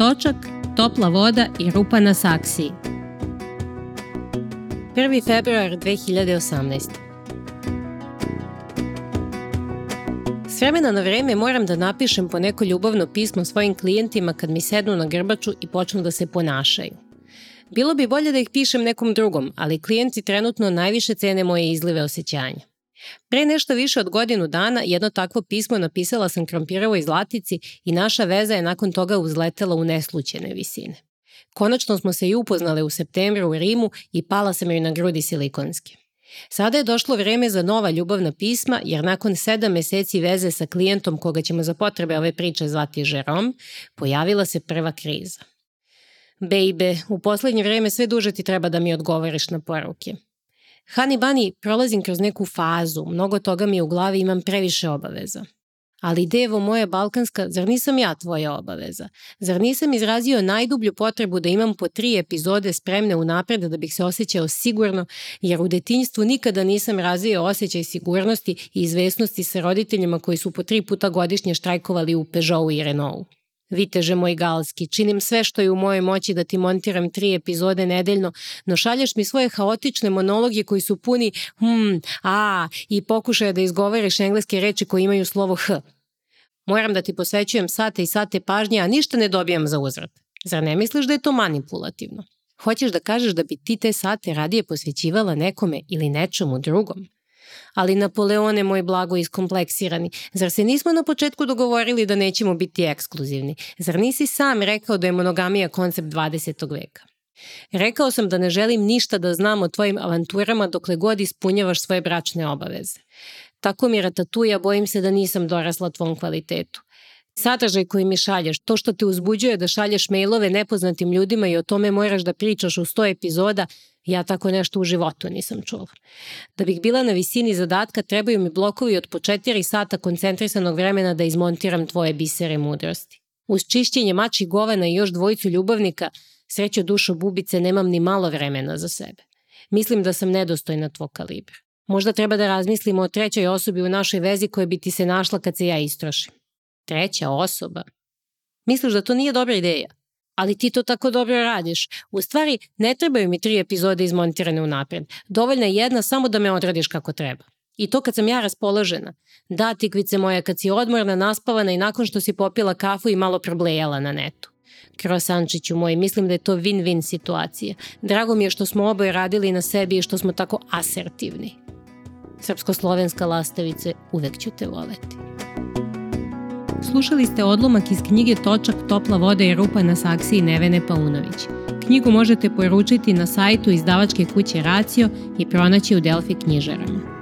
točak, topla voda i rupa na saksiji. 1. februar 2018. S vremena na vreme moram da napišem po neko ljubavno pismo svojim klijentima kad mi sednu na grbaču i počnu da se ponašaju. Bilo bi bolje da ih pišem nekom drugom, ali klijenti trenutno najviše cene moje izlive osjećanja. Pre nešto više od godinu dana jedno takvo pismo napisala sam Krompirovoj zlatici i naša veza je nakon toga uzletela u neslućene visine. Konačno smo se i upoznale u septembru u Rimu i pala sam joj na grudi silikonske. Sada je došlo vreme za nova ljubavna pisma, jer nakon sedam meseci veze sa klijentom koga ćemo za potrebe ove priče zvati Žerom, pojavila se prva kriza. Bejbe, u poslednje vreme sve duže ti treba da mi odgovoriš na poruke. Hani Bani, prolazim kroz neku fazu, mnogo toga mi u glavi, imam previše obaveza. Ali devo moja balkanska, zar nisam ja tvoja obaveza? Zar nisam izrazio najdublju potrebu da imam po tri epizode spremne unapred da bih se osjećao sigurno, jer u detinjstvu nikada nisam razvio osjećaj sigurnosti i izvesnosti sa roditeljima koji su po tri puta godišnje štrajkovali u Peugeotu i Renaultu. Viteže moj galski, činim sve što je u mojoj moći da ti montiram tri epizode nedeljno, no šalješ mi svoje haotične monologe koji su puni hm, a i pokušaja da izgovoriš engleske reči koje imaju slovo h. Moram da ti posvećujem sate i sate pažnje, a ništa ne dobijam za uzrat. Zar ne misliš da je to manipulativno? Hoćeš da kažeš da bi ti te sate radije posvećivala nekome ili nečemu drugom? Ali Napoleone, moj blago iskompleksirani, zar se nismo na početku dogovorili da nećemo biti ekskluzivni? Zar nisi sam rekao da je monogamija koncept 20. veka? Rekao sam da ne želim ništa da znam o tvojim avanturama dokle god ispunjavaš svoje bračne obaveze. Tako mi ratatuja, bojim se da nisam dorasla tvom kvalitetu. Sadržaj koji mi šalješ, to što te uzbuđuje da šalješ mailove nepoznatim ljudima i o tome moraš da pričaš u 100 epizoda, Ja tako nešto u životu nisam čula. Da bih bila na visini zadatka, trebaju mi blokovi od po 4 sata koncentrisanog vremena da izmontiram tvoje bisere mudrosti. Uz čišćenje mači govana i još dvojicu ljubavnika, srećo dušo bubice, nemam ni malo vremena za sebe. Mislim da sam nedostojna tvog kalibra. Možda treba da razmislimo o trećoj osobi u našoj vezi koja bi ti se našla kad se ja istrošim. Treća osoba? Misliš da to nije dobra ideja? Ali ti to tako dobro radiš. U stvari, ne trebaju mi tri epizode izmontirane unapred. Dovoljna je jedna samo da me odradiš kako treba. I to kad sam ja raspoložena. Da, tikvice moja, kad si odmorna, naspavana i nakon što si popila kafu i malo problejala na netu. Krosančiću moj, mislim da je to win-win situacija. Drago mi je što smo oboje radili na sebi i što smo tako asertivni. Srpsko-slovenska lastavice, uvek ću te voleti. Slušali ste odlomak iz knjige Točak, topla voda i rupa na saksiji Nevene Paunović. Knjigu možete poručiti na sajtu izdavačke kuće Racio i pronaći u Delfi knjižarama.